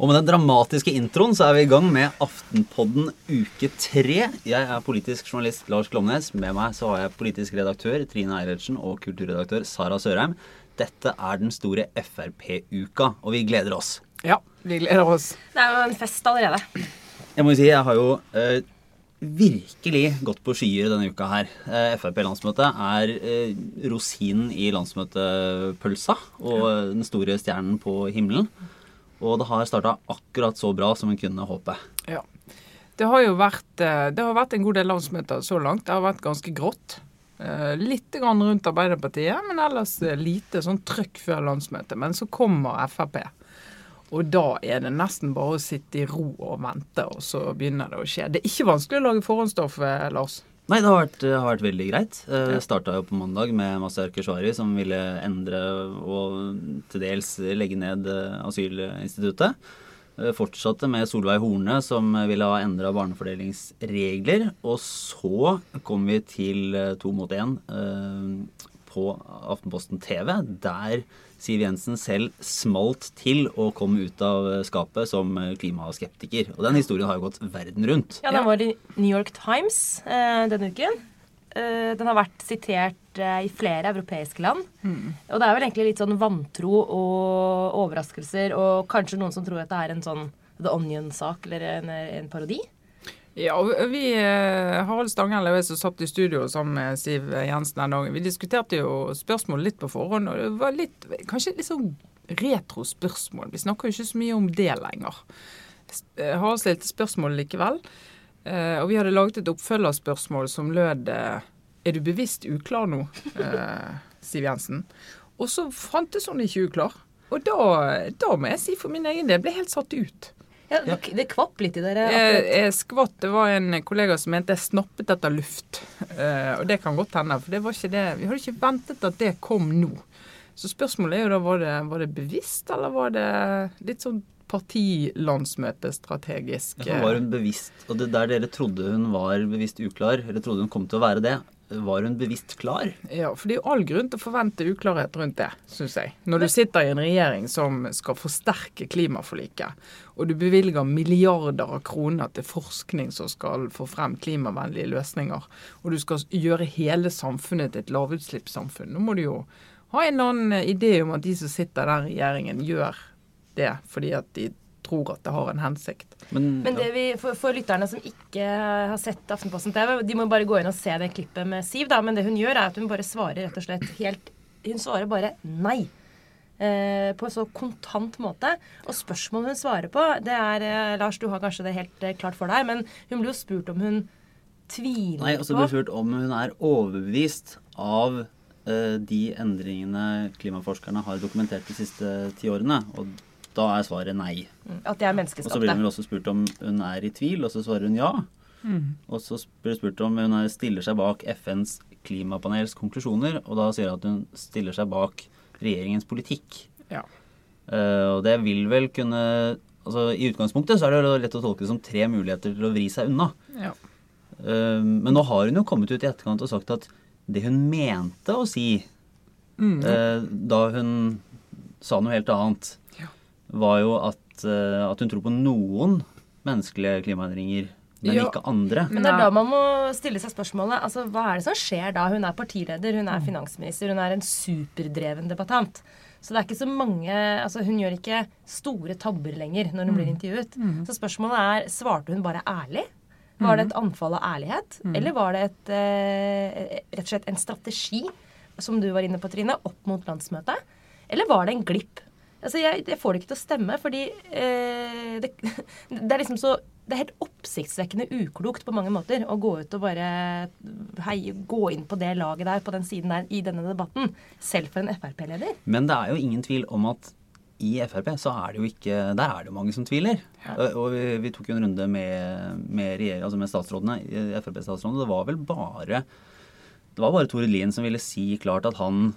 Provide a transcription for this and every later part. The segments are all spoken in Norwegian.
Og med den dramatiske introen så er vi i gang med Aftenpodden uke tre. Jeg er politisk journalist Lars Klomnes. Med meg så har jeg politisk redaktør Trine Eilertsen og kulturredaktør Sara Sørheim. Dette er den store Frp-uka, og vi gleder oss. Ja, vi gleder oss. Det er jo en fest allerede. Jeg må jo si, jeg har jo eh, virkelig gått på skyer denne uka her. Eh, Frp-landsmøtet er eh, rosinen i landsmøtepølsa og den store stjernen på himmelen. Og det har starta akkurat så bra som en kunne håpe. Ja. Det har jo vært, eh, det har vært en god del landsmøter så langt. Det har vært ganske grått. Litt rundt Arbeiderpartiet, men ellers lite sånn trøkk før landsmøtet. Men så kommer Frp. Og da er det nesten bare å sitte i ro og vente, og så begynner det å skje. Det er ikke vanskelig å lage forhåndsstoff, Lars. Nei, det har vært, har vært veldig greit. Jeg ja. starta jo på mandag med Mazyar Keshvari som ville endre og til dels legge ned asylinstituttet. Fortsatte med Solveig Horne som ville ha endra barnefordelingsregler. Og så kom vi til to mot én på Aftenposten TV, der Siv Jensen selv smalt til og kom ut av skapet som klimaskeptiker. Og den historien har jo gått verden rundt. Ja, den var i New York Times eh, denne uken. Eh, den har vært sitert eh, i flere europeiske land. Mm. Og det er vel egentlig litt sånn vantro og overraskelser, og kanskje noen som tror at det er en sånn The Onion-sak eller en, en parodi. Ja, vi, eh, Harald Stanghelle og som satt i studio sammen med Siv Jensen den dagen, vi diskuterte jo spørsmål litt på forhånd. og Det var litt, kanskje litt sånn retrospørsmål. Vi snakker jo ikke så mye om det lenger. Eh, Harald stilte spørsmål likevel. Eh, og vi hadde laget et oppfølgerspørsmål som lød Er du bevisst uklar nå, Siv Jensen? Og så fantes hun ikke uklar. Og da, da må jeg si for min egen del ble helt satt ut. Ja, Det kvapp litt i dere? Jeg, jeg skvatt. Det var en kollega som mente jeg snappet etter luft. Uh, og det kan godt hende, for det var ikke det. vi hadde ikke ventet at det kom nå. Så spørsmålet er jo da, var det, var det bevisst, eller var det litt sånn partilandsmøtestrategisk? Ja, var hun bevisst, og det der dere trodde hun var bevisst uklar, eller trodde hun kom til å være det, var hun bevisst klar? Ja, for det er jo all grunn til å forvente uklarhet rundt det, syns jeg. Når du sitter i en regjering som skal forsterke klimaforliket, og du bevilger milliarder av kroner til forskning som skal få frem klimavennlige løsninger, og du skal gjøre hele samfunnet til et lavutslippssamfunn, nå må du jo ha en eller annen idé om at de som sitter der i regjeringen, gjør det fordi at de tror at det har en hensikt. Men, Men det vi, for, for, lytterne som ikke har sett Aftenposten TV, de må bare gå inn og se det klippet med Siv. da, Men det hun gjør, er at hun bare svarer rett og slett helt Hun svarer bare nei. Eh, på en så kontant måte. Og spørsmålet hun svarer på, det er eh, Lars, du har kanskje det helt eh, klart for deg, men hun blir jo spurt om hun tviler Nei, altså på blir spurt om hun er overbevist av eh, de endringene klimaforskerne har dokumentert de siste ti årene. Og da er svaret nei. Mm, at det er menneskeskapte. Og så blir hun også spurt om hun er i tvil, og så svarer hun ja. Mm. Og så blir hun spurt om hun stiller seg bak FNs klimapanels konklusjoner, og da sier hun at hun stiller seg bak regjeringens politikk. Ja. Uh, og det vil vel kunne altså I utgangspunktet så er det lett å tolke det som tre muligheter til å vri seg unna. Ja. Uh, men nå har hun jo kommet ut i etterkant og sagt at det hun mente å si mm. uh, da hun sa noe helt annet, var jo at, eh, at hun tror på noen menneskelige klimaendringer, men jo, ikke andre. Men det er da man må stille seg spørsmålet altså, hva er det som skjer da? Hun er partileder, hun er finansminister, hun er en superdreven debattant. Så det er ikke så mange altså Hun gjør ikke store tabber lenger når hun blir mm. intervjuet. Mm. Så spørsmålet er svarte hun bare ærlig? Var det et mm. anfall av ærlighet? Mm. Eller var det et, eh, rett og slett en strategi, som du var inne på, Trine, opp mot landsmøtet? Eller var det en glipp? Altså, jeg, jeg, får det ikke til å stemme, fordi eh, det, det, er liksom så Det er helt oppsiktsvekkende uklokt på mange måter å gå ut og bare hei, gå inn på det laget der, på den siden der, i denne debatten. Selv for en Frp-leder. Men det er jo ingen tvil om at i Frp så er det jo ikke Der er det jo mange som tviler. Ja. Og vi, vi, tok jo en runde med, med, altså med statsrådene, Frp-statsrådene. Det var vel bare det var bare Tore Lien som ville si klart at han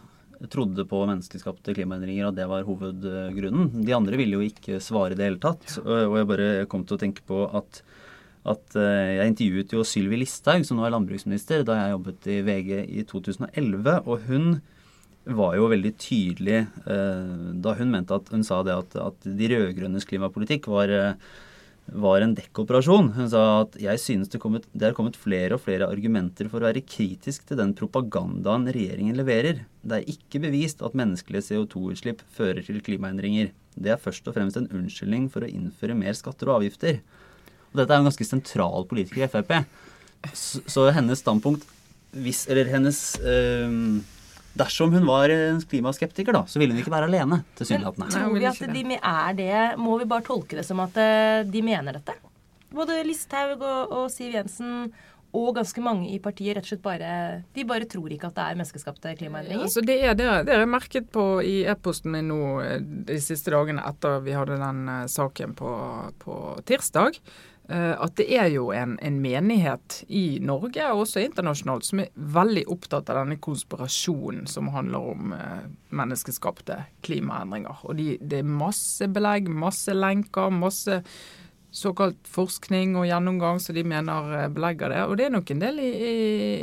trodde på menneskeskapte klimaendringer, og det var hovedgrunnen. De andre ville jo ikke svare i det hele tatt. Og jeg bare kom til å tenke på at at eh, jeg intervjuet jo Sylvi Listhaug, som nå er landbruksminister, da jeg jobbet i VG i 2011. Og hun var jo veldig tydelig eh, da hun mente at hun sa det at, at de rød-grønnes klimapolitikk var, eh, var en dekkoperasjon. Hun sa at jeg synes det, kommet, det er kommet flere og flere argumenter for å være kritisk til den propagandaen regjeringen leverer. Det er ikke bevist at menneskelige CO2-utslipp fører til klimaendringer. Det er først og fremst en unnskyldning for å innføre mer skatter og avgifter. Og dette er en ganske sentral politiker i Frp. Så, så hennes standpunkt hvis, Eller hennes øh, Dersom hun var en klimaskeptiker, da, så ville hun ikke være alene. tilsynelatende. Tror vi at de er det Må vi bare tolke det som at eh, de mener dette? Både Listhaug og, og Siv Jensen og ganske mange i partiet rett og slett bare De bare tror ikke at det er menneskeskapte klimaendringer. Ja, det er det, det har jeg merket på i e-posten min nå eh, de siste dagene etter vi hadde den uh, saken på, på tirsdag. Uh, at det er jo en, en, menighet i Norge og også internasjonalt som er veldig opptatt av denne konspirasjonen som handler om eh, menneskeskapte klimaendringer. Og de, det er masse belegg, masse lenker, masse såkalt forskning og gjennomgang som de mener eh, belegger det. Og det er nok en del i, i,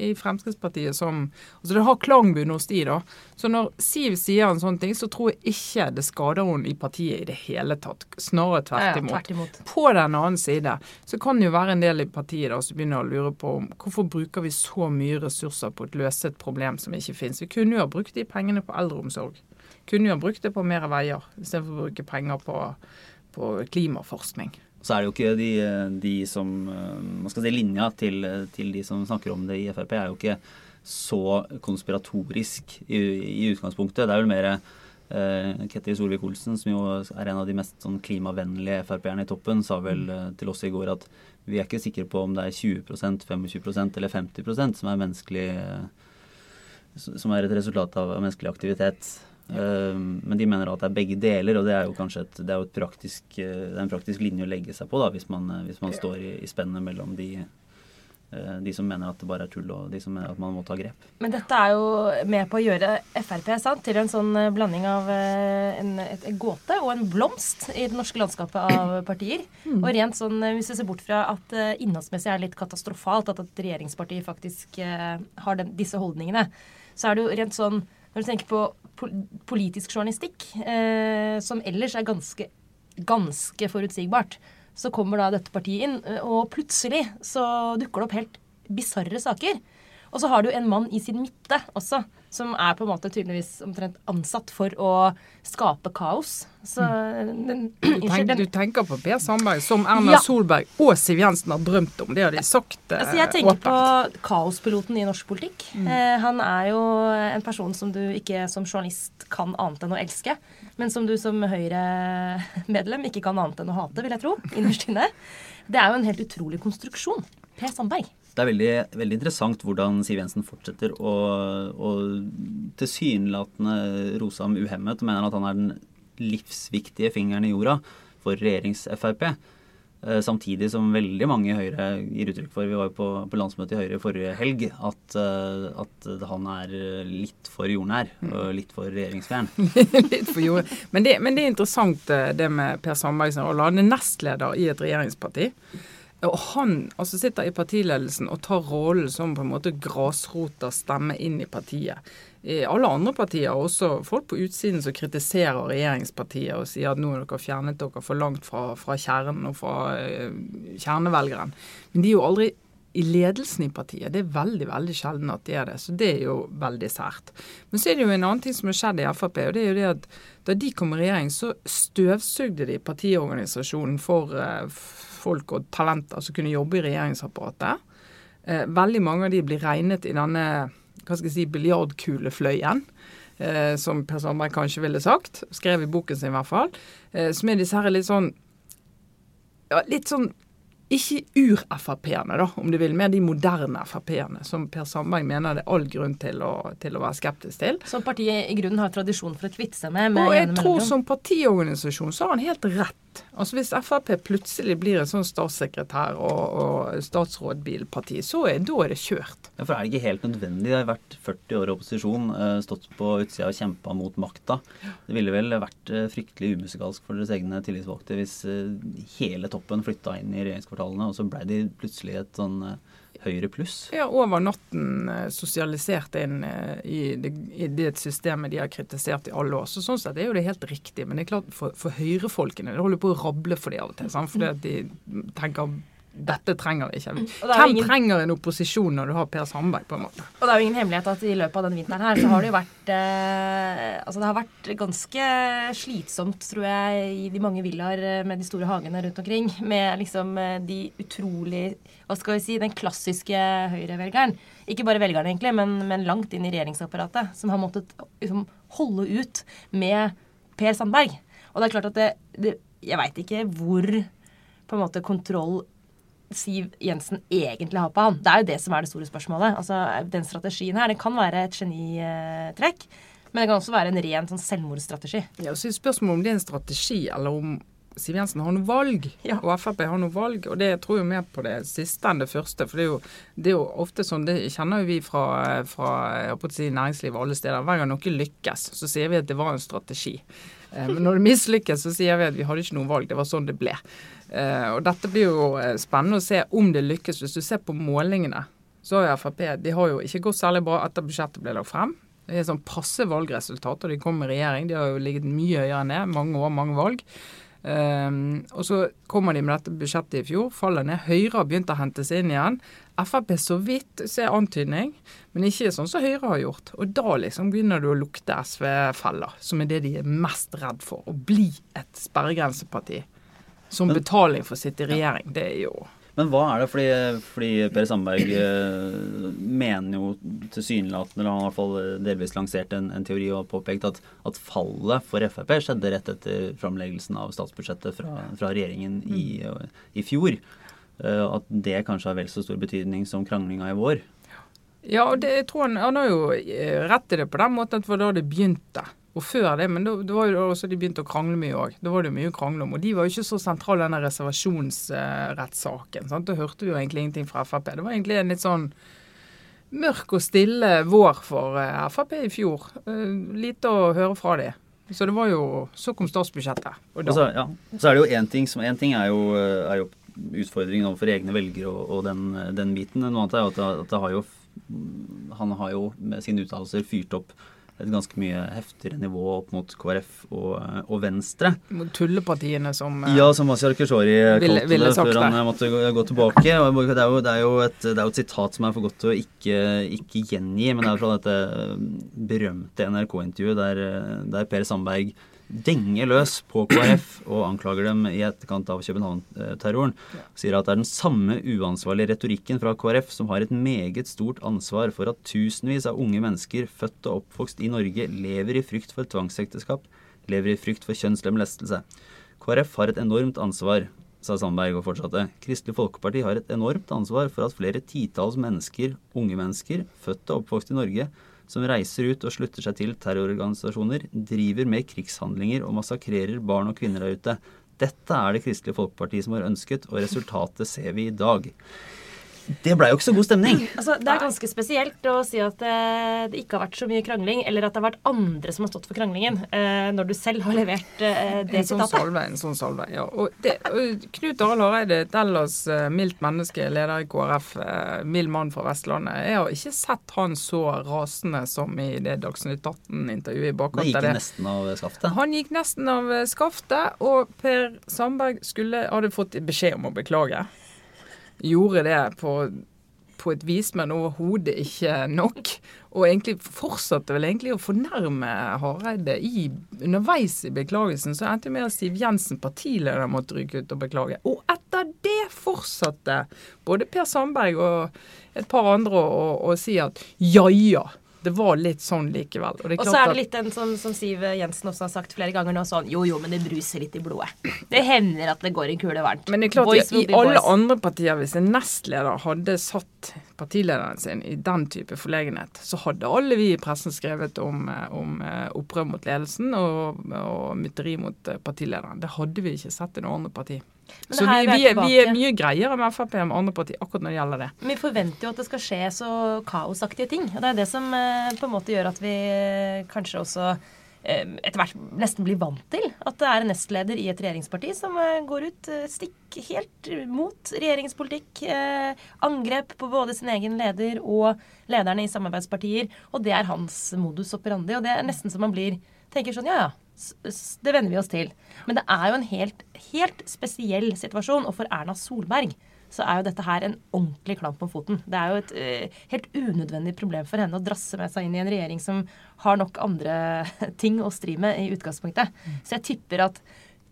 i Fremskrittspartiet som Altså det har klangbunn hos de, da. Så når Siv sier en sånn ting, så tror jeg ikke det skader henne i partiet i det hele tatt. Snarere tvert imot. Ja, tvert imot. På den annen side så kan det jo være en del i partiet da som begynner å lure på om hvorfor bruker vi så mye ressurser på å løse et problem som ikke finnes. Vi kunne jo ha brukt de pengene på eldreomsorg. Kunne jo ha brukt det på mer veier, istedenfor å bruke penger på, på klimaforskning. Så er det jo ikke de, de som eh, Man skal si linja til, til, de som snakker om det i Frp, er jo ikke så konspiratorisk i, i utgangspunktet. Det er vel mer eh, Ketil Solvik-Olsen, som jo er en av de mest sånn, klimavennlige Frp-erne i toppen, sa vel eh, til oss i går at vi er ikke sikre på om det er 20% 25% eller 50% som er menneskelig eh, som er et resultat av menneskelig aktivitet. Ehm, men de mener at det er begge deler, og det er jo kanskje et, det er jo et praktisk, eh, det er en praktisk linje å legge seg på da, hvis man, eh, hvis man står i, i spennet mellom de, eh, de som mener at det bare er tull, og de som mener at man må ta grep. Men dette er jo med på å gjøre Frp sant, til en sånn blanding av en, et, et gåte og en blomst i det norske landskapet av partier. Mm. Og rent sånn, hvis vi ser bort fra at innholdsmessig er litt katastrofalt at et regjeringsparti faktisk har den, disse holdningene, så er det jo rent sånn når du tenker på politisk journalistikk, eh, som ellers er ganske, ganske forutsigbart, så kommer da dette partiet inn, eh, og plutselig så dukker det opp helt bisarre saker. Og så har du en mann i sin midte også, som er på en måte tydeligvis omtrent ansatt for å skape kaos. Så mm. den, du, tenk, du, tenker på Per Sandberg, som Erna ja. Solberg og Siv Jensen har drømt om. Det har de sagt åpent. altså, Jeg tenker åpent. på kaospiloten i norsk politikk. Mm. Eh, han er jo en person som du ikke som journalist kan annet enn å elske. Men som du som Høyre-medlem ikke kan annet enn å hate, vil jeg tro. Innerst inne. Det er jo en helt utrolig konstruksjon. Per Sandberg. Det er veldig, veldig, interessant hvordan Siv Jensen fortsetter å, å tilsynelatende rose ham uhemmet og mener at han er den livsviktige fingeren i jorda for regjerings-Frp. Eh, samtidig som veldig mange i Høyre gir uttrykk for Vi var jo på, på landsmøtet i Høyre forrige helg. At, eh, at, han er litt for jordnær og litt for regjeringsfjern. litt for jord. Men det, men det, er interessant eh, det med Per Sandberg som er nestleder i et regjeringsparti. Og han altså sitter i partiledelsen og tar rollen som på en måte grasrota stemme inn i partiet. I alle andre partier, også folk på utsiden som kritiserer regjeringspartiet og sier at nå har dere fjernet dere for langt fra, fra kjernen og fra uh, kjernevelgeren. Men de er jo aldri i ledelsen i partiet. Det er veldig veldig sjelden at de er det. Så det er jo veldig sært. Men så er det jo en annen ting som har skjedd i Frp. og det er jo det at Da de kom i regjering, så støvsugde de partiorganisasjonen for uh, folk og talenter som kunne jobbe i regjeringsapparatet. Eh, veldig mange av de blir regnet i denne hva skal jeg si, biljardkulefløyen. Eh, som Per Sandberg kanskje ville sagt. Skrev i boken sin i hvert fall. Eh, som er disse her litt sånn ja, litt sånn ikke ur-Frp-ene, da, om du vil, mer de moderne Frp-ene, som Per Sandberg mener det er all grunn til å, til å være skeptisk til. Som partiet i grunnen har tradisjon for å kvitte seg med? med og jeg tror som partiorganisasjon så har han helt rett Altså Hvis Frp plutselig blir en sånn statssekretær- og, og statsrådbilparti, så er, da er det kjørt. Ja, For er det ikke helt nødvendig? Det har vært 40 år i opposisjon, eh, stått på utsida og kjempa mot makta. Det ville vel vært eh, fryktelig umusikalsk for deres egne tillitsvalgte hvis eh, hele toppen flytta inn i regjeringskvartalene, og så blei de plutselig et sånn Høyre pluss. Ja, over natten eh, sosialisert inn eh, i det, i det systemet de har kritisert i alle år. Så sånn sett er jo det helt riktig. Men det er klart for, for høyrefolkene Det holder på å rable for de av og til. Sant? Fordi at de tenker dette trenger vi ikke. Jo Hvem ingen- trenger en opposisjon når du har Per Sandberg, på en måte? Og det er jo ingen hemmelighet at i løpet av den vinteren her, så har det jo vært eh, Altså det har vært ganske slitsomt, tror jeg, i de mange villaer eh, med de store hagene rundt omkring. Med liksom eh, de utrolig Hva skal vi si Den klassiske høyrevelgeren. Ikke bare velgerne, egentlig, men, men langt inn i regjeringsapparatet. Som har måttet liksom, holde ut med Per Sandberg. Og det er klart at det, det Jeg veit ikke hvor på en måte kontroll Siv Jensen egentlig har på han. Det er jo det som er det store spørsmålet. Altså, Den strategien her, det kan være et genitrekk, men det kan også være en ren sånn selvmordsstrategi. Ja, så spørsmålet om det er en strategi, eller om Siv Jensen har noe valg, Ja. og Frp har noe valg. Og det tror jeg mer på det siste enn det første. For det er jo, det er jo ofte sånn, det kjenner jo vi fra, fra si, næringslivet alle steder. Hver gang noe lykkes, så sier vi at det var en strategi. Eh, Men når det mislykkes, så sier vi at vi hadde ikke noe valg. Det var sånn det ble. Eh, Og dette blir jo eh, spennende å se om det lykkes. Hvis du ser på målingene, så har Frp de har jo ikke gått særlig bra etter budsjettet ble lagt frem. Det er sånn passe valgresultat, og de kom i regjering. De har jo ligget mye høyere ned. Mange år, mange valg. Ehm, og så kommer de med dette budsjettet i fjor, faller ned. Høyre har begynt å hente seg inn igjen. Frp så vidt ser antydning, men ikke sånn som Høyre har gjort. Og da liksom begynner du å lukte SV-feller, som er det de er mest redd for. Å bli et sperregrenseparti som betaling for å sitte i regjering. Det er jo Men hva er det? Fordi, fordi Per Sandberg eh, mener jo tilsynelatende, eller han har i hvert fall eh, delvis lansert en, en teori og påpekt at, at fallet for Frp skjedde rett etter framleggelsen av statsbudsjettet fra, fra regjeringen i, i fjor. Eh, at det kanskje har vel så stor betydning som kranglinga i vår. Ja, og det, jeg tror han, han har jo eh, rett i det på den måten at det var da det begynte. Og før det, men da, det var jo da også de begynte å krangle mye òg. Da var det jo mye å krangle om. Og de var jo ikke så sentrale denne reservasjonsrettssaken. sant? Da hørte vi jo egentlig ingenting fra Frp. Det var egentlig en litt sånn mørk og stille vår for eh, Frp i fjor. Eh, lite å høre fra de. Så det var jo Så kom statsbudsjettet. Og da, så, ja, så er det jo én ting som En ting er jo, er jo utfordringen overfor egne velgere og, og den, den biten. Noe annet er jo at at det har jo Han har jo med sine uttalelser fyrt opp et ganske mye heftigere nivå opp mot KrF og, og Venstre. mot tullepartiene som eh, Ja, som Mazyar Keshvari kalte det før han måtte gå, gå tilbake. Det er, jo, det, er et, det er jo et sitat som er for godt til å ikke, ikke gjengi, men det er fra dette berømte NRK-intervjuet der, der Per Sandberg denger løs på KrF og anklager dem i etterkant av København-terroren. Sier at det er den samme uansvarlige retorikken fra KrF som har et meget stort ansvar for at tusenvis av unge mennesker født og oppvokst i Norge lever i frykt for tvangsekteskap, lever i frykt for kjønnslemlestelse. KrF har et enormt ansvar, sa Sandberg og fortsatte. Kristelig Folkeparti har et enormt ansvar for at flere titalls mennesker, unge mennesker, født og oppvokst i Norge, som reiser ut og slutter seg til terrororganisasjoner, driver med krigshandlinger og massakrerer barn og kvinner der ute. Dette er det Kristelig Folkeparti som har ønsket, og resultatet ser vi i dag. Det blei jo ikke så god stemning. Altså, det er ganske spesielt å si at eh, det ikke har vært så mye krangling, eller at det har vært andre som har stått for kranglingen, eh, når du selv har levert eh, det En sånn sitatet. en sånn Solveig, ja. Og det, og Knut Arild Hareide, et ellers eh, mildt menneske, leder i KrF, mild mann fra Vestlandet. Jeg har ikke sett han så rasende som i det Dagsnytt 18-intervjuet i bakkant gikk av det det. nesten av skaftet. Han gikk nesten av skaftet, og Per Sandberg skulle, hadde fått beskjed om å beklage. Gjorde det på, på et vis, men overhodet ikke nok. Og egentlig fortsatte vel egentlig å fornærme Hareide i, underveis i beklagelsen. Så endte med at Siv Jensen, partileder, måtte ryke ut og beklage. Og etter det fortsatte både Per Sandberg og et par andre å si at ja ja, det var litt sånn likevel. Og, så er det litt den som, som, Siv Jensen også har sagt flere ganger nå, sånn jo jo, men det bruser litt i blodet. Det hender at det går en kule varmt. Men det er klart, boys i alle boys. andre partier, hvis en nestleder hadde satt partilederen sin i den type forlegenhet, så hadde alle vi i pressen skrevet om, om eh, opprør mot ledelsen og, og mytteri mot eh, partilederen. Det hadde vi ikke sett i noe andre parti. Så vi, vi, er, vi, er, mye greiere med Frp enn andre partier akkurat når det gjelder det. Vi forventer jo at det skal skje så kaosaktige ting. Og det er det som eh, på en måte gjør at vi eh, kanskje også eh, etter hvert nesten blir vant til at det er en nestleder i et regjeringsparti som går ut stikk helt mot regjeringspolitikk. Angrep på både sin egen leder og lederne i samarbeidspartier. Og det er hans modus operandi. Og det er nesten så man blir tenker sånn ja ja, det venner vi oss til. Men det er jo en helt, helt spesiell situasjon. Og for Erna Solberg så er jo dette her en ordentlig klamp på foten. Det er jo et uh, helt unødvendig problem for henne å drasse med seg inn i en regjering som har nok andre ting å stri med i utgangspunktet. Mm. Så jeg tipper at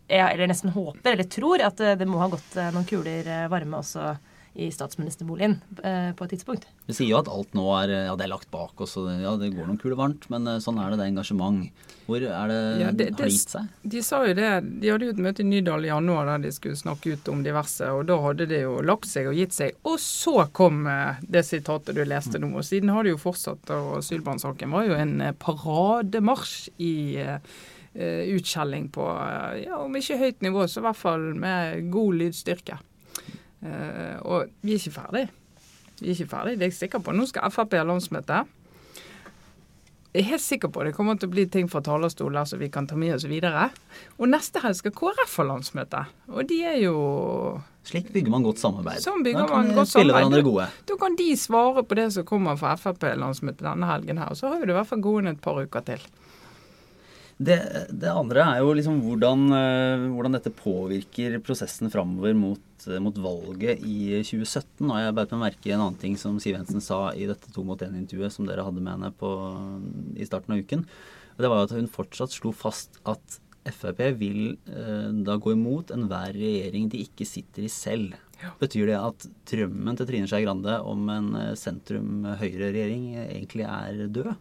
Eller nesten håper, eller tror, at uh, det må ha gått uh, noen kuler varme også i statsministerboligen eh, på et tidspunkt. Vi sier jo at alt nå er, ja, det er lagt bak oss, og ja, det går noen kuler varmt. Men eh, sånn er det, det er engasjement. Hvor er det, ja, det, har det gitt seg? De sa jo det. De hadde jo et møte i Nydal i januar der de skulle snakke ut om diverse, og da hadde det jo lagt seg og gitt seg. Og så kom eh, det sitatet du leste nå. Og siden har det jo fortsatt, og asylbarnsaken var jo en parademarsj i Uh, utskjelling på, uh, ja, om ikke høyt nivå, så i hvert fall med god lydstyrke. Uh, og vi er ikke ferdig. Vi er ikke ferdig, det er jeg sikker på. Nå skal Frp ha landsmøte. Jeg er helt sikker på det kommer til å bli ting fra talerstoler som vi kan ta med oss videre. Og neste helg skal KrF ha landsmøte. Og de er jo Slik bygger man godt samarbeid. Sånn bygger da man godt spille hverandre gode. Da kan de svare på det som kommer fra Frp-landsmøtet denne helgen her. Og så har vi det i hvert fall gående et par uker til. Det, det, andre er jo liksom hvordan, eh, hvordan dette påvirker prosessen framover mot, eh, mot, valget i 2017. Og jeg beit meg merke i en annen ting som Siv Jensen sa i dette to mot én-intervjuet som dere hadde med henne på, i starten av uken. Og det var at hun fortsatt slo fast at Frp vil eh, da gå imot enhver regjering de ikke sitter i selv. Ja. Betyr det at drømmen til Trine Skei Grande om en eh, sentrum-høyre-regjering egentlig er død?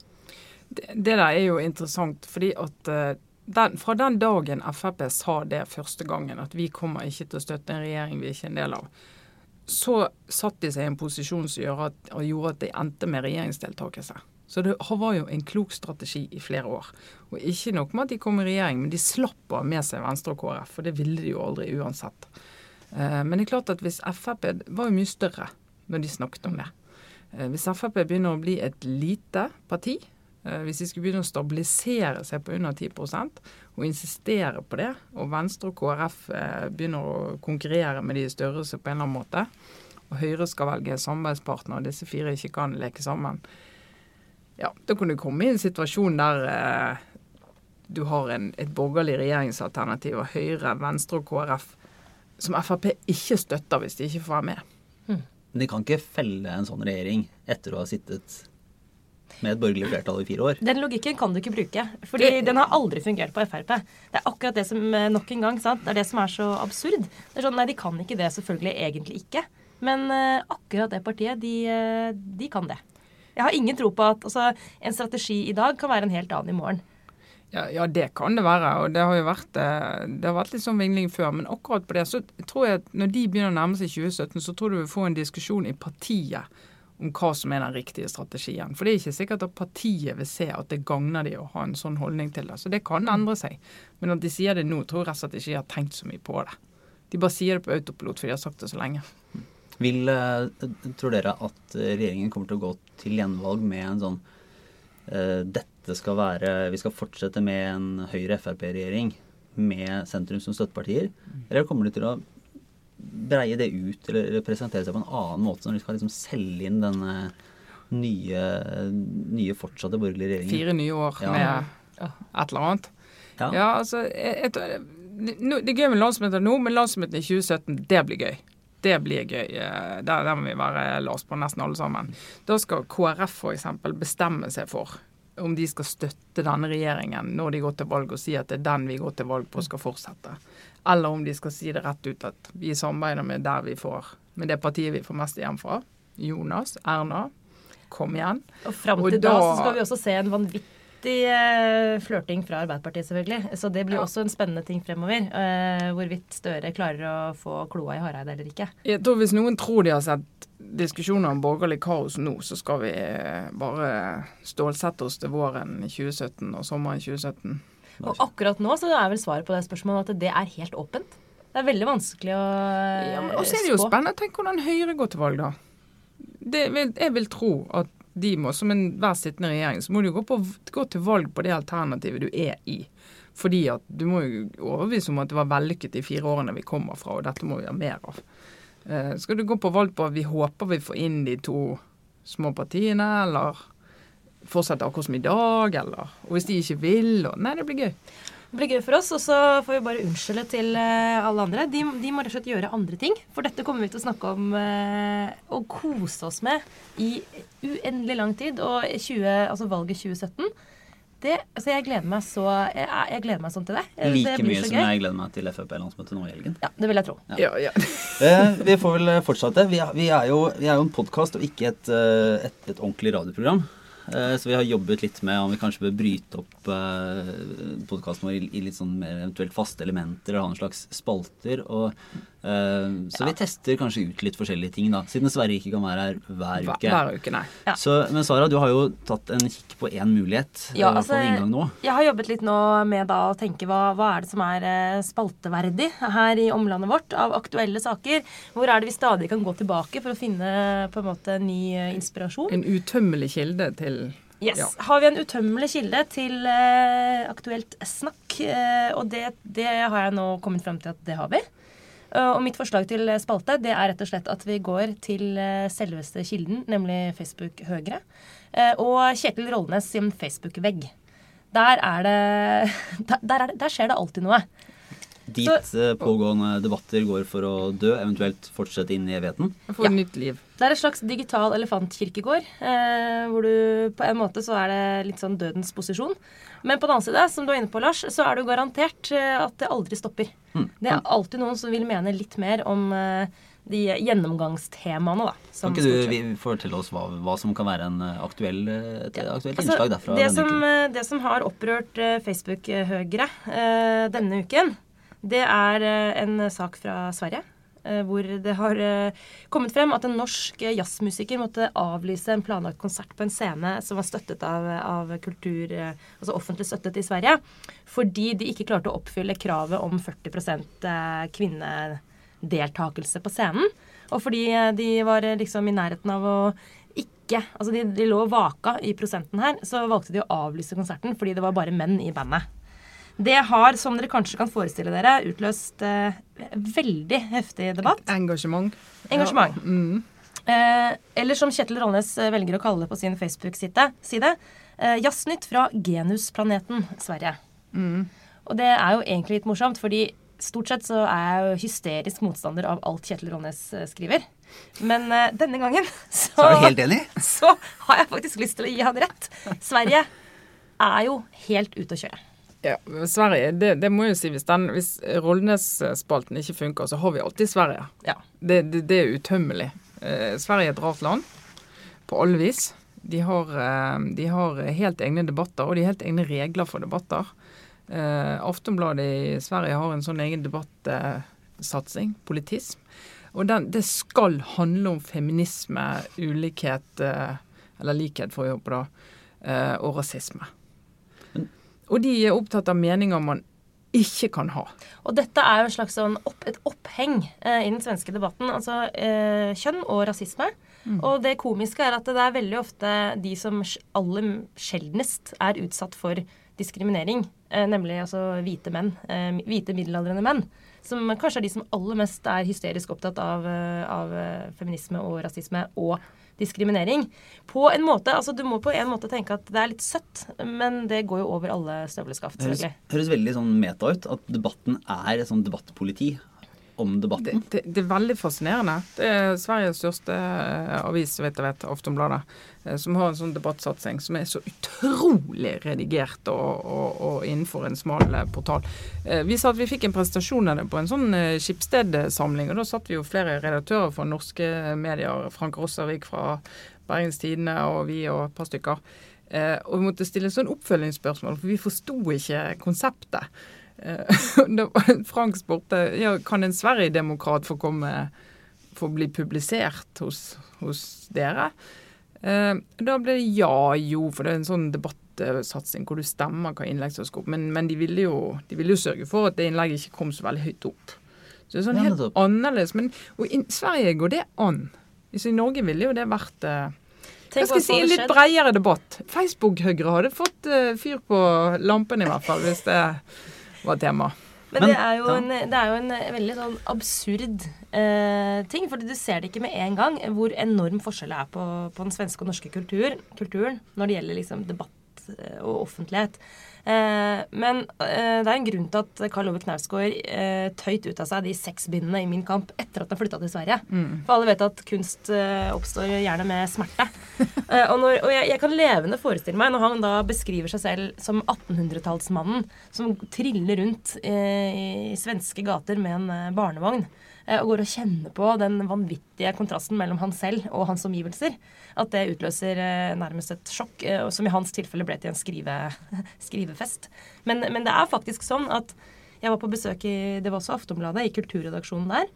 Det, der er jo interessant, fordi at uh, den, fra den dagen Frp sa det første gangen, at vi kommer ikke til å støtte en regjering vi er ikke er en del av, så satt de seg i en posisjon som gjorde at, gjorde at de endte med regjeringsdeltakelse. Så det var jo en klok strategi i flere år. Og ikke nok med at de kom i regjering, men de slapp av med seg Venstre og KrF. For det ville de jo aldri uansett. Uh, men det er klart at hvis Frp var jo mye større når de snakket om det. Uh, hvis Frp begynner å bli et lite parti, Eh, hvis de skulle begynne å stabilisere seg på under 10% og insistere på det, og Venstre og KrF eh, begynner å konkurrere med de i størrelse på en eller annen måte, og Høyre skal velge samarbeidspartner, og disse fire ikke kan leke sammen, ja, da kan du komme i en situasjon der eh, du har en, et borgerlig regjeringsalternativ og Høyre, Venstre og KrF som Frp ikke støtter hvis de ikke får være med. Men de kan ikke felle en sånn regjering etter å ha sittet med et borgerlig flertall i fire år. Den logikken kan du ikke bruke. fordi det, den har aldri fungert på Frp. Det er akkurat det som eh, nok en gang, sant? det er det som er så absurd. Det er sånn, Nei, de kan ikke det. Selvfølgelig egentlig ikke. Men uh, akkurat det partiet, de, uh, de, kan det. Jeg har ingen tro på at altså, en strategi i dag kan være en helt annen i morgen. Ja, ja, det kan det være. Og det har jo vært, det har vært litt sånn vingling før. Men akkurat på det så tror jeg at når de begynner å nærme seg 2017, så tror du vi får en diskusjon i partiet om hva som er den riktige strategien. For det er ikke sikkert at partiet vil se at det gagner de å ha en sånn holdning til det. Så det kan endre seg. Men at de sier det nå, tror jeg rett og slett ikke de har tenkt så mye på det. De bare sier det på autopilot, for de har sagt det så lenge. Vil, eh, Tror dere at regjeringen kommer til å gå til gjenvalg med en sånn uh, Dette skal være Vi skal fortsette med en Høyre-Frp-regjering med sentrum som støttepartier? Eller kommer de til å breie det ut eller presentere seg på en annen måte når de skal liksom selge inn denne nye, nye fortsatte borgerlige regjeringen. Fire nye år ja. med et eller annet. Ja, ja altså et, et, Det er gøy med landsmøtet nå, men landsmøtet i 2017, det blir gøy. Det blir gøy. Eh, der, der må vi være låst på, nesten alle sammen. Da skal KrF f.eks. bestemme seg for om de skal støtte denne regjeringen når de går til valg og si at det er den vi går til valg på skal fortsette. Eller om de skal si det rett ut at vi samarbeider med der vi får med det partiet vi får mest igjen fra. Jonas, Erna. Kom igjen. Og fram Og til da, da- så skal vi også se en vanvittig eh, flørting fra Arbeiderpartiet, selvfølgelig. Så det blir Ja. også en spennende ting fremover. Eh, hvorvidt Støre klarer å få kloa i Hareide eller ikke. Jeg tror Hvis noen tror de har sett diskusjoner om borgerlig kaos nå, så skal vi eh, bare stålsette oss til våren i 2017 og sommeren 2017. Og akkurat nå så er vel svaret på det spørsmålet at det er helt åpent. Det er veldig vanskelig å Ja, men også er det jo spennende. Tenk hvordan Høyre går til valg, da. Det vil, jeg vil tro at de må, som enhver sittende regjering, så må du gå, på, gå til valg på det alternativet du er i. Fordi at du må jo overbevise om at det var vellykket de fire årene vi kommer fra, og dette må vi ha mer av. Eh, skal du gå på valg på at vi håper vi får inn de to små partiene, eller fortsette akkurat som i dag, eller Og hvis de ikke vil, og Nei, det blir gøy. Det blir gøy for oss, og så får vi bare unnskylde til eh, alle andre. De, de må rett og slett gjøre andre ting. For dette kommer vi til å snakke om eh, og kose oss med i uendelig lang tid. Og 20, altså valget 2017 det, altså jeg gleder meg så jeg, jeg gleder meg sånn til det. det Like blir mye så som gøy. jeg gleder meg til Frp-landsmøtet nå i helgen. Ja, det vil jeg tro. Ja, ja. Eh, vi får vel fortsette. Vi er, vi er, jo, vi er jo en podkast og ikke et, eh, et, et ordentlig radioprogram. Eh, Så vi har jobbet litt med om vi kanskje bør bryte opp uh, podkasten vår i litt sånn mer eventuelt faste elementer eller ha en slags spalter. Og, eh, så vi tester kanskje ut litt forskjellige ting, da. Siden Sverre ikke kan være her hver uke. hver uke, nei. Ja. Så, men Sara, du har jo tatt en kikk på én mulighet Ja, eh, altså, nå. Jeg har jobbet litt nå med da å tenke hva, hva er det som er eh, spalteverdig her i omlandet vårt av aktuelle saker. Hvor er det vi stadig kan gå tilbake for å finne på en måte ny inspirasjon. En utømmelig kilde til Yes. Ja. Har vi en utømmelig kilde til eh, aktuelt snakk? Eh, og det, det har jeg nå kommet frem til at det har vi. Eh, og mitt forslag til spalte det er rett og slett at vi går til eh, selveste kilden, nemlig Facebook Høyre. Eh, og Kjetil Rollnes sin Facebook-vegg. Der er det der, der, er det, der skjer det alltid noe. Dit så, pågående debatter går for å dø, eventuelt fortsette inn i evigheten. Få Ja. nytt liv. Det er et slags digital elefantkirkegård. Eh, hvor du på en måte så er det litt sånn dødens posisjon. Men på den annen side, som du er inne på, Lars, så er det jo garantert eh, at det aldri stopper. Mm. Det er alltid noen som vil mene litt mer om eh, de gjennomgangstemaene, da. Kan ikke du fortelle oss hva, hva som kan være en eh, aktuell, et aktuelt Altså, innslag derfra det, som, det som har opprørt Facebook-høyre eh, denne uken, det er en sak fra Sverige. Eh, Hvor det har eh, kommet frem at en norsk jazzmusiker måtte avlyse en planlagt konsert på en scene som var støttet av, av kultur, eh, altså offentlig støttet i Sverige, fordi de ikke klarte å oppfylle kravet om 40 eh, kvinnedeltakelse på scenen. Og fordi de var liksom i nærheten av å ikke Altså de, de lå og vaka i prosenten her, så valgte de å avlyse konserten fordi det var bare menn i bandet. Det har, som dere kanskje kan forestille dere, utløst eh, veldig heftig debatt. Engasjement. Engasjement. Ja. Mm. Eh, eller som Kjetil Rollnes eh, velger å kalle det på sin Facebook-side, side, eh, Jazznytt fra Genusplaneten Sverige. Mm. Og det er jo egentlig litt morsomt, fordi stort sett så er jeg jo hysterisk motstander av alt Kjetil Rollnes eh, skriver. Men eh, denne gangen så, Så er du helt enig? så har jeg faktisk lyst til å gi han rett. Sverige er jo helt ute å kjøre. Ja, Sverige, det, det må jeg jo si. Hvis, den- hvis Rollnes-spalten ikke funker, så har vi alltid Sverige. Ja. Det, det, det er utømmelig. Eh, Sverige er et rart land på alle vis. De har, eh, de har helt egne debatter, og de har helt egne regler for debatter. Eh, Aftonbladet i Sverige har en sånn egen debattsatsing, politism. Og den, det skal handle om feminisme, ulikhet, eh, eller likhet, får å håpe, da, eh, og rasisme. Og de er opptatt av meninger man ikke kan ha. Og dette er jo en slags sånn opp, et oppheng eh, i den svenske debatten. Altså eh, kjønn og rasisme. Og det komiske er at det er veldig ofte de som aller sjeldnest er utsatt for diskriminering, eh, nemlig altså hvite menn, eh, hvite middelaldrende menn, som kanskje er de som aller mest er hysterisk opptatt av, eh, av eh, feminisme og rasisme og diskriminering. På en måte, altså Du må på en måte tenke at det er litt søtt, men det går jo over alle støvleskaft. Det høres, høres veldig sånn meta ut at debatten er et sånn debattpoliti. Om Det, debatten? det, det er veldig fascinerende. Det er Sveriges største eh, avis, vidt jeg vet, Aftonbladet, eh, som har en sånn debattsatsing som er så utrolig redigert og, og, og innenfor en smal eh, portal. Vi sa at vi fikk en presentasjon av det på en sånn Skipsted-samling, og da satt vi jo flere redaktører fra norske medier, Frank Rossavik fra Bergens Tidende og vi og et par stykker. Eh, og vi måtte stille sånn oppfølgingsspørsmål, for vi forsto ikke konseptet. Eh, Frank spurte ja, kan en Sverigedemokrat få komme få bli publisert hos, hos dere. Eh, da ble det ja, jo, for det er en sånn debattsatsing hvor du stemmer hva innlegg som skal opp. Men, men de, ville jo, de ville jo sørge for at det innlegget ikke kom så veldig høyt opp. Så det er sånn helt annerledes. Men og i Sverige går det an. Så I Norge ville jo det vært eh, jeg skal si en litt bredere debatt. Facebook-Høyre hadde fått eh, fyr på lampen i hvert fall, hvis det var tema. Men, Men- det, er jo ja. en, det er jo en eh, veldig sånn absurd eh, ting. fordi du ser det ikke med en gang hvor enorm forskjell det er på, på den svenske og norske kultur, kulturen når det gjelder liksom debatt eh, og offentlighet. Eh, men eh, det er en grunn til at Karl Ove Knausgård eh, tøyt ut av seg de seks bindene i Min kamp etter at han flytta til Sverige. For alle vet at kunst eh, oppstår gjerne med smerte. Eh, og når, og jeg, jeg kan levende forestille meg når han da beskriver seg selv som 1800-tallsmannen som triller rundt eh, i svenske gater med en eh, barnevogn. Eh, Og går og kjenner på den vanvittige kontrasten mellom han selv og hans omgivelser. At det utløser eh, nærmest et sjokk, eh, som i hans tilfelle ble til en skrive, skrivefest. Men, men det er faktisk sånn at jeg var på besøk i det var også Aftonbladet, i kulturredaksjonen der.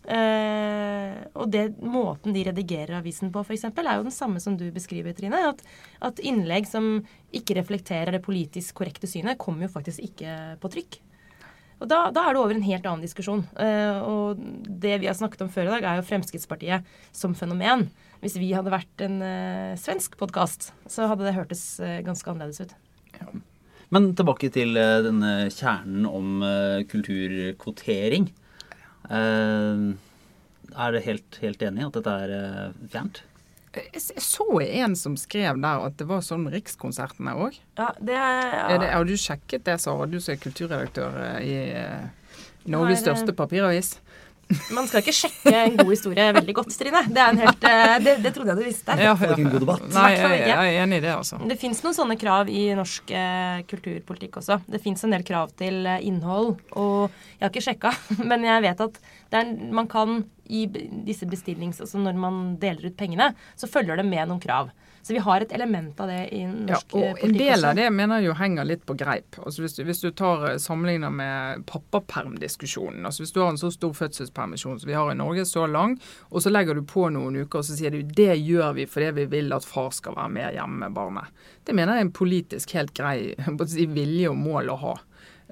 Eh, og det måten de redigerer avisen på, f.eks., er jo den samme som du beskriver, Trine. At, at innlegg som ikke reflekterer det politisk korrekte synet, kommer jo faktisk ikke på trykk. Og da, da er det over en helt annen diskusjon. Eh, og det vi har snakket om før i dag, er jo Fremskrittspartiet som fenomen. Hvis vi hadde vært en eh, svensk podkast, så hadde det hørtes eh, ganske annerledes ut. Men tilbake til denne kjernen om kulturkvotering. Er dere helt, helt enig i at dette er fjernt? Jeg så en som skrev der at det var sånn Rikskonsertene òg. Ja, det det, har du sjekket det, Sara? Du som er kulturredaktør eh, i eh, Norges Nei, største papiravis. Man skal ikke sjekke en god historie veldig godt, Trine. Det, er en helt, eh, det, det trodde jeg du visste. Ja, det ikke en god debatt? Nei, jeg, jeg er enig i det, altså. Det fins noen sånne krav i norsk eh, kulturpolitikk også. Det fins en del krav til innhold. Og jeg har ikke sjekka, men jeg vet at er, man kan i disse bestillings... Altså når man deler ut pengene, så følger det med noen krav. Så vi har et element av det i norsk Ja, og eh, en del også. av det mener jeg jo henger litt på greip. Altså hvis, du, hvis du tar eh, sammenligner med pappapermdiskusjonen. Altså hvis du har en så stor fødselspermisjon som vi har i Norge, så lang, og så legger du på noen uker og så sier du det gjør vi fordi vi vil at far skal være mer hjemme med barnet. Det mener jeg er en politisk helt grei vilje og mål å ha.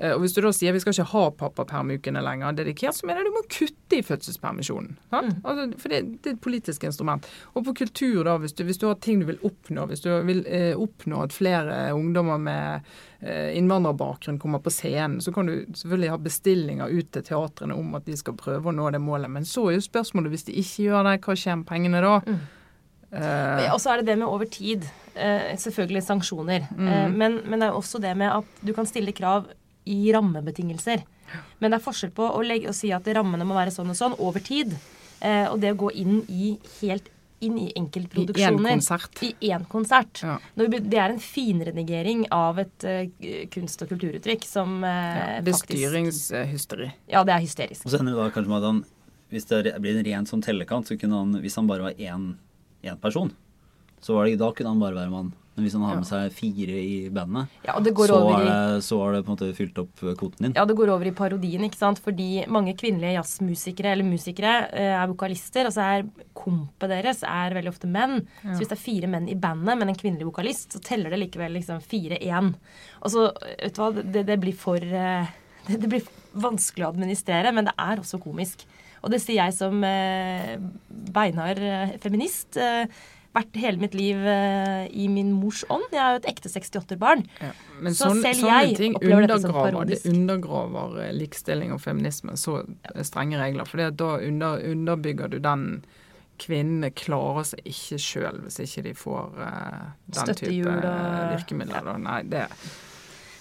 Eh, Og Hvis du da sier vi skal ikke ha pappapermukene lenger dedikert, så mener jeg du må kutte i fødselspermisjonen. Sant? Altså, for det, det er et politisk instrument. Og på kultur, da, hvis du, hvis du har ting du vil oppnå, hvis du vil eh, oppnå at flere ungdommer med eh, innvandrerbakgrunn kommer på scenen, så kan du selvfølgelig ha bestillinger ut til teatrene om at de skal prøve å nå det målet. Men så er jo spørsmålet, hvis de ikke gjør det, hva skjer med pengene da? Eh, Og så er det det med over tid. Uh, selvfølgelig sanksjoner. Mm. Uh, men, men det er også det med at du kan stille krav i rammebetingelser. Men det er forskjell på å, legge, å si at rammene må være sånn og sånn over tid, eh, og det å gå inn i helt inn i I én konsert. I én konsert. Ja. Det er en finredigering av et uh, kunst- og kulturuttrykk som uh, Ja, det er faktisk styringshysteri. Ja, det er hysterisk. Og så ender det da kanskje med at han Hvis det blir en ren sånn tellekant, så kunne han Hvis han bare var én, én person, så var det, da kunne han bare være mann. Men hvis han har med seg fire i bandet, Ja, og det går så i det, så har det på en måte fylt opp eh, kvoten din. Ja, det går over i parodien, ikke sant. Fordi mange kvinnelige jazzmusikere eller musikere eh, er vokalister. Og så er kompet deres er veldig ofte menn. Så hvis det er fire menn i bandet, men en kvinnelig vokalist, så teller det likevel liksom fire-én. Og så, vet du hva, det, det blir for eh, det, det blir vanskelig å administrere, men det er også komisk. Og det sier jeg som eh, beinhard feminist. Eh, vært hele mitt liv eh, i min mors ånd. Jeg er jo et ekte 68-barn. Ja, men Så sånn, selv sånne jeg ting opplever dette som undergraver, det parodisk. undergraver eh, likestilling og feminisme, så eh, strenge regler. For da under, underbygger du den kvinnene klarer seg ikke sjøl hvis ikke de får uh, den type virkemidler. Ja. Nei, det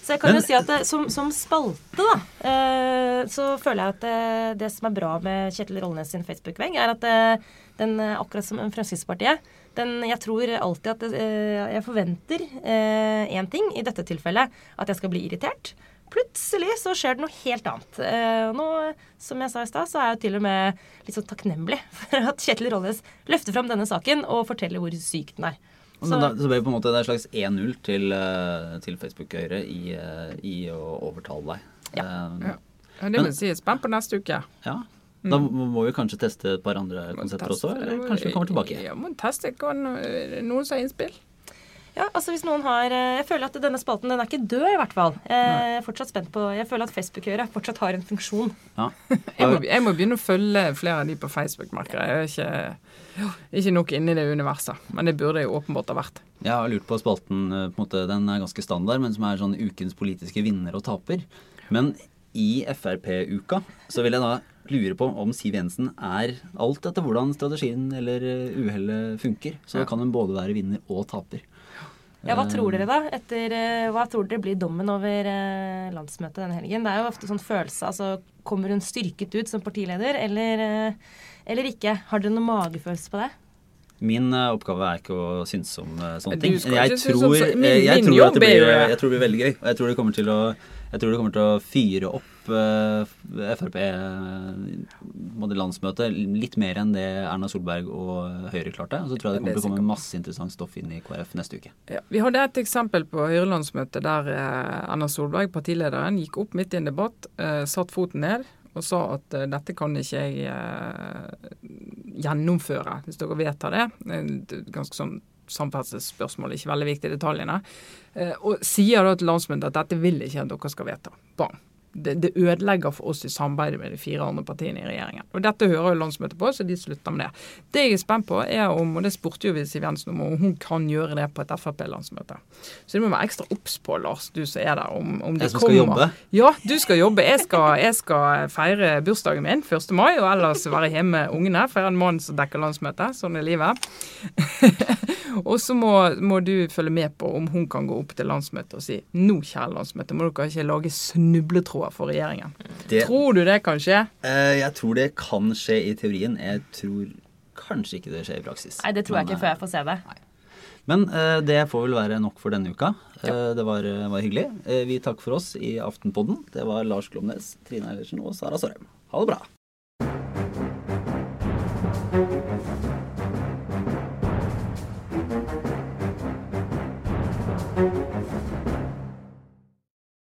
Så jeg kan jo si at det, som, som spalte, da, eh, så føler jeg at det, det som er bra med Kjetil Rollnes sin Facebook-vegg, er at det, den, akkurat som Fremskrittspartiet den, Jeg tror alltid at eh, jeg forventer én ting, i dette tilfellet at jeg skal bli irritert. Plutselig så skjer det noe helt annet. Eh, og nå, som jeg sa i stad, så er jeg til og med litt sånn takknemlig for at Kjetil Rolles løfter fram denne saken og forteller hvor syk den er. Men da, så ble det på en måte det er en slags 1-0 til, eh, til Facebook-Høyre i, eh, i å overtale deg. Ja. Eh, Ja. Det vil si, er spent på neste uke. ja. Da må vi kanskje teste et par andre konsepter også, eller kanskje vi kommer tilbake. Ja, må teste noen som har innspill. Ja, altså hvis noen har eh, Jeg føler at denne spalten den er ikke død, i hvert fall. Jeg er fortsatt spent på Jeg føler at Facebook-øret fortsatt har en funksjon. Ja. Jeg må, jeg må begynne å følge flere av de på Facebook, merker jeg. Er ikke, ikke nok inne i det universet. Men det burde jeg åpenbart ha vært. Jeg har lurt på spalten, eh, på en måte, den er ganske standard, men som er sånn ukens politiske vinner og taper. Men i Frp-uka så vil jeg da lure på om Siv Jensen er alt etter hvordan strategien eller eh, uhellet funker. Så kan hun både være vinner og taper. Ja, Hva tror dere, da? Etter, eh, hva tror dere blir dommen over eh, landsmøtet denne helgen? Det er jo ofte sånn følelse altså Kommer hun styrket ut som partileder, eller, eh, eller ikke? Har dere noen magefølelse på det? Min eh, oppgave er ikke å synes om eh, sånne ting. Jeg tror, om så- min- eh, jeg tror at det blir, jeg tror det blir veldig gøy. Og jeg tror det kommer til å, jeg tror det kommer til å fyre opp eh, Frp både landsmøtet litt mer enn det Erna Solberg og Høyre klarte. Så tror jeg det kommer til å komme masse interessant stoff inn i KrF neste uke. Ja, vi hadde et eksempel på Høyrelandsmøtet der eh, Erna Solberg, partilederen, gikk opp midt i en debatt, eh, satt foten ned og sa at eh, dette kan ikke jeg eh, gjennomføre hvis dere vedtar det. Eh, ganske sånn samferdselsspørsmål, ikke veldig viktig i detaljene. Eh, og sier da til landsmøtet at dette vil ikke at dere skal vedta. Bang. Det, det ødelegger for oss i samarbeidet med de fire andre partiene i regjeringen. Og Dette hører jo landsmøtet på, så de slutter med det. Det jeg er spent på, er om, og det spurte jo vi Siv Jensen om, om hun kan gjøre det på et Frp-landsmøte. Så det må være ekstra obs på, Lars, du som er der, om, om det Jeg som skal jobbe. Ja, du skal jobbe. Jeg skal, jeg skal feire bursdagen min 1. mai, og ellers være hjemme med ungene. For jeg er en mann som dekker landsmøtet. Sånn er livet. og så må, må du følge med på om hun kan gå opp til landsmøtet og si nå, kjære landsmøte, må dere ikke lage snubletråder for regjeringen. Det, Tror du det kan skje? eh, jeg tror det kan skje i teorien. Jeg tror kanskje ikke det skjer i praksis. Nei, det tror jeg Men, ikke før jeg får se det. Men eh, det får vel være nok for denne uka. Eh, det var, var hyggelig. Eh, vi takker for oss i Aftenpodden. Det var Lars Glomnes, Trine Eilertsen og Sara Sørheim. Ha det bra.